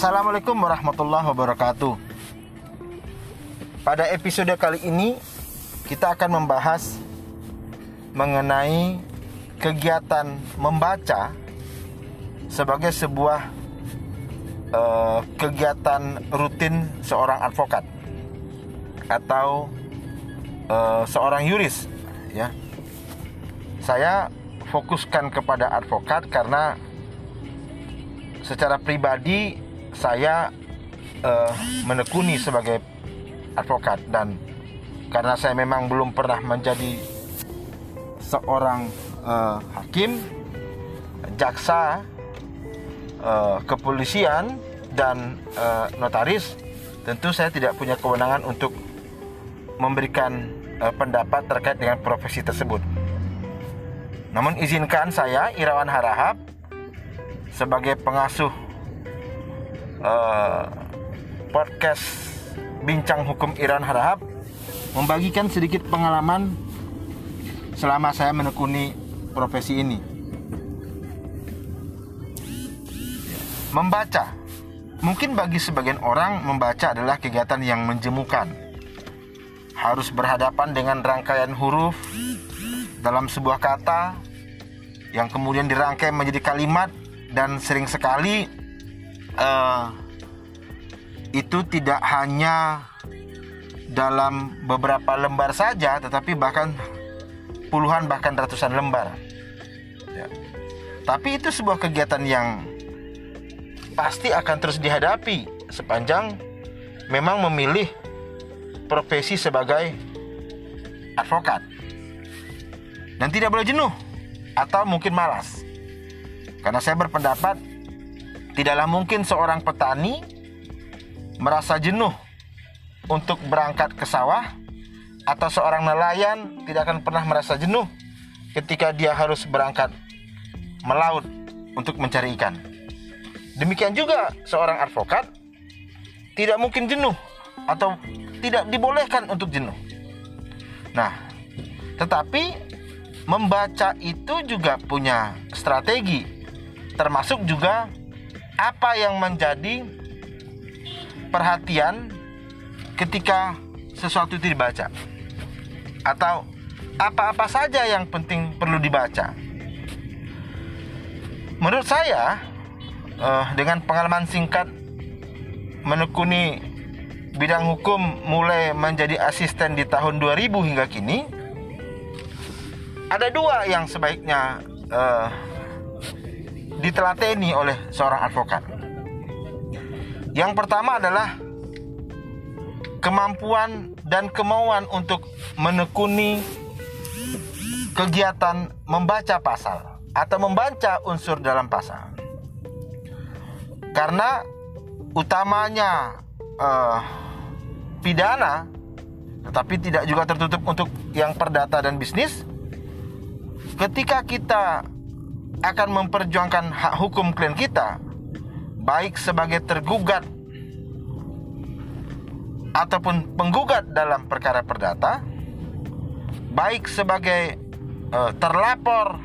Assalamualaikum warahmatullahi wabarakatuh. Pada episode kali ini kita akan membahas mengenai kegiatan membaca sebagai sebuah uh, kegiatan rutin seorang advokat atau uh, seorang yuris ya. Saya fokuskan kepada advokat karena secara pribadi saya uh, menekuni sebagai advokat dan karena saya memang belum pernah menjadi seorang uh, hakim, jaksa, uh, kepolisian dan uh, notaris, tentu saya tidak punya kewenangan untuk memberikan uh, pendapat terkait dengan profesi tersebut. Namun izinkan saya Irawan Harahap sebagai pengasuh uh, podcast Bincang Hukum Iran Harahap membagikan sedikit pengalaman selama saya menekuni profesi ini. Membaca Mungkin bagi sebagian orang membaca adalah kegiatan yang menjemukan. Harus berhadapan dengan rangkaian huruf dalam sebuah kata yang kemudian dirangkai menjadi kalimat dan sering sekali uh, itu tidak hanya dalam beberapa lembar saja, tetapi bahkan puluhan bahkan ratusan lembar. Ya. Tapi itu sebuah kegiatan yang pasti akan terus dihadapi sepanjang memang memilih profesi sebagai advokat. Dan tidak boleh jenuh atau mungkin malas. Karena saya berpendapat tidaklah mungkin seorang petani merasa jenuh untuk berangkat ke sawah atau seorang nelayan tidak akan pernah merasa jenuh ketika dia harus berangkat melaut untuk mencari ikan. Demikian juga seorang advokat tidak mungkin jenuh atau tidak dibolehkan untuk jenuh. Nah, tetapi membaca itu juga punya strategi, termasuk juga apa yang menjadi perhatian ketika sesuatu itu dibaca, atau apa-apa saja yang penting perlu dibaca. Menurut saya, uh, dengan pengalaman singkat menekuni bidang hukum mulai menjadi asisten di tahun 2000 hingga kini ada dua yang sebaiknya uh, ditelateni oleh seorang advokat. Yang pertama adalah kemampuan dan kemauan untuk menekuni kegiatan membaca pasal atau membaca unsur dalam pasal karena utamanya uh, pidana tetapi tidak juga tertutup untuk yang perdata dan bisnis ketika kita akan memperjuangkan hak hukum klien kita baik sebagai tergugat ataupun penggugat dalam perkara perdata baik sebagai uh, terlapor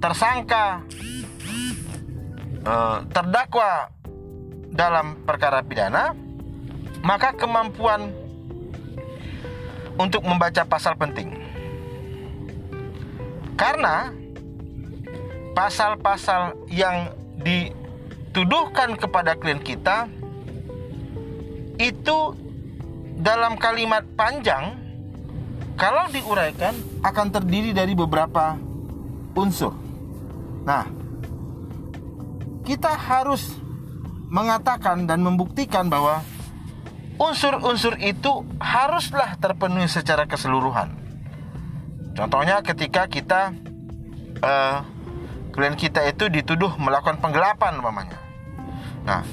tersangka Eh, terdakwa dalam perkara pidana, maka kemampuan untuk membaca pasal penting. Karena pasal-pasal yang dituduhkan kepada klien kita itu dalam kalimat panjang kalau diuraikan akan terdiri dari beberapa unsur. Nah, kita harus mengatakan dan membuktikan bahwa unsur-unsur itu haruslah terpenuhi secara keseluruhan. Contohnya ketika kita uh, klien kita itu dituduh melakukan penggelapan umpamanya. Nah,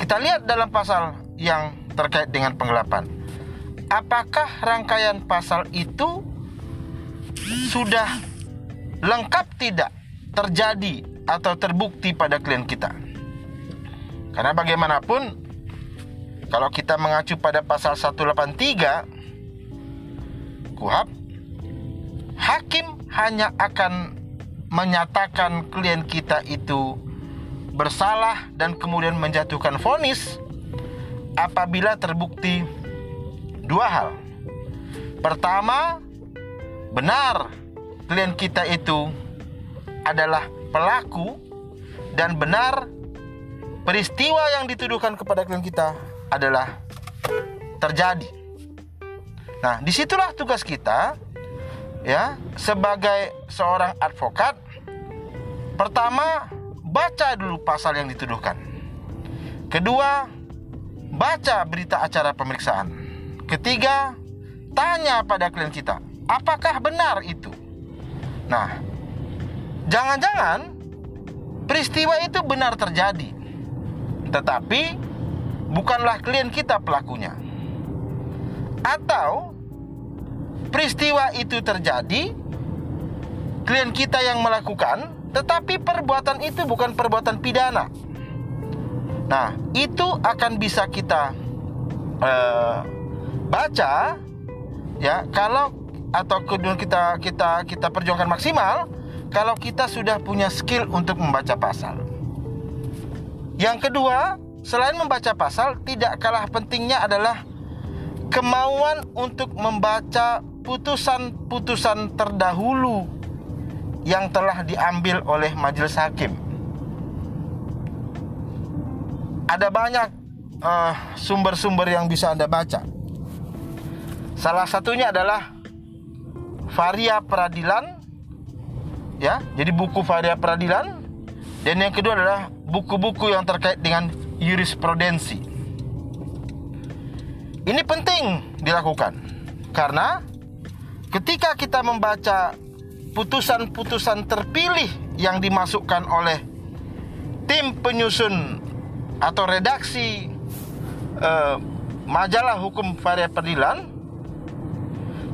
kita lihat dalam pasal yang terkait dengan penggelapan. Apakah rangkaian pasal itu sudah lengkap tidak terjadi atau terbukti pada klien kita. Karena bagaimanapun kalau kita mengacu pada pasal 183 KUHAP hakim hanya akan menyatakan klien kita itu bersalah dan kemudian menjatuhkan vonis apabila terbukti dua hal. Pertama, benar klien kita itu adalah pelaku dan benar peristiwa yang dituduhkan kepada klien kita adalah terjadi. Nah, di situlah tugas kita ya sebagai seorang advokat. Pertama, baca dulu pasal yang dituduhkan. Kedua, baca berita acara pemeriksaan. Ketiga, tanya pada klien kita, apakah benar itu? Nah, jangan-jangan peristiwa itu benar terjadi, tetapi bukanlah klien kita pelakunya, atau peristiwa itu terjadi, klien kita yang melakukan, tetapi perbuatan itu bukan perbuatan pidana. Nah, itu akan bisa kita uh, baca ya kalau atau kemudian kita kita kita perjuangkan maksimal kalau kita sudah punya skill untuk membaca pasal. Yang kedua, selain membaca pasal, tidak kalah pentingnya adalah kemauan untuk membaca putusan-putusan terdahulu yang telah diambil oleh majelis hakim. Ada banyak uh, sumber-sumber yang bisa Anda baca. Salah satunya adalah Varia Peradilan ya. Jadi buku Varia Peradilan dan yang kedua adalah buku-buku yang terkait dengan jurisprudensi. Ini penting dilakukan karena ketika kita membaca putusan-putusan terpilih yang dimasukkan oleh tim penyusun atau redaksi uh, majalah hukum varia peradilan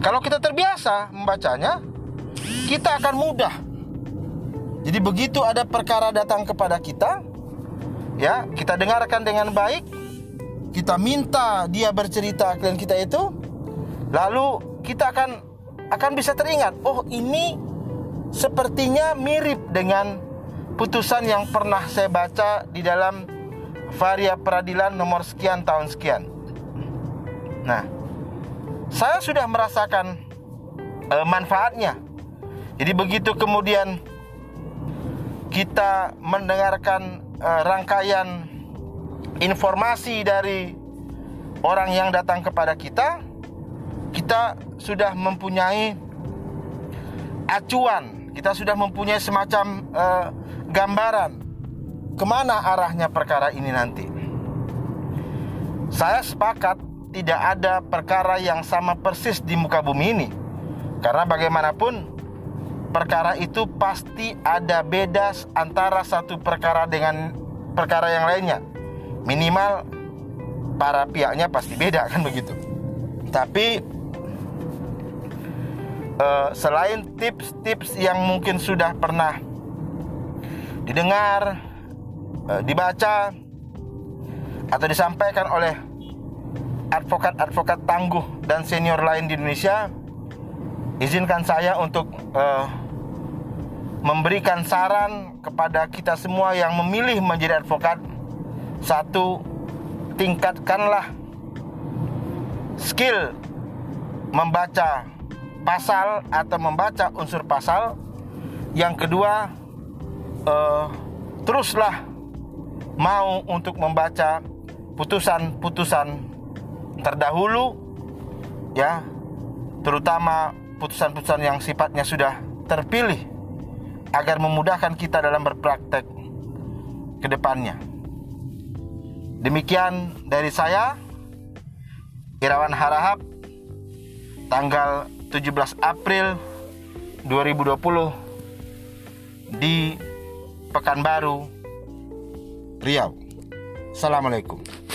kalau kita terbiasa membacanya kita akan mudah. Jadi begitu ada perkara datang kepada kita ya kita dengarkan dengan baik kita minta dia bercerita klien kita itu lalu kita akan akan bisa teringat oh ini sepertinya mirip dengan putusan yang pernah saya baca di dalam Varia Peradilan nomor sekian tahun sekian. Nah, saya sudah merasakan uh, manfaatnya. Jadi begitu kemudian kita mendengarkan uh, rangkaian informasi dari orang yang datang kepada kita, kita sudah mempunyai acuan, kita sudah mempunyai semacam uh, gambaran ke mana arahnya perkara ini nanti. Saya sepakat tidak ada perkara yang sama persis di muka bumi ini. Karena bagaimanapun perkara itu pasti ada beda antara satu perkara dengan perkara yang lainnya. Minimal para pihaknya pasti beda kan begitu. Tapi uh, selain tips-tips yang mungkin sudah pernah didengar Eh, dibaca atau disampaikan oleh advokat-advokat tangguh dan senior lain di Indonesia, izinkan saya untuk uh, memberikan saran kepada kita semua yang memilih menjadi advokat. Satu, tingkatkanlah skill membaca pasal atau membaca unsur pasal. Yang kedua, uh, teruslah mau untuk membaca putusan-putusan terdahulu ya terutama putusan-putusan yang sifatnya sudah terpilih agar memudahkan kita dalam berpraktek ke depannya. Demikian dari saya Irawan Harahap tanggal 17 April 2020 di Pekanbaru Riau. Assalamualaikum.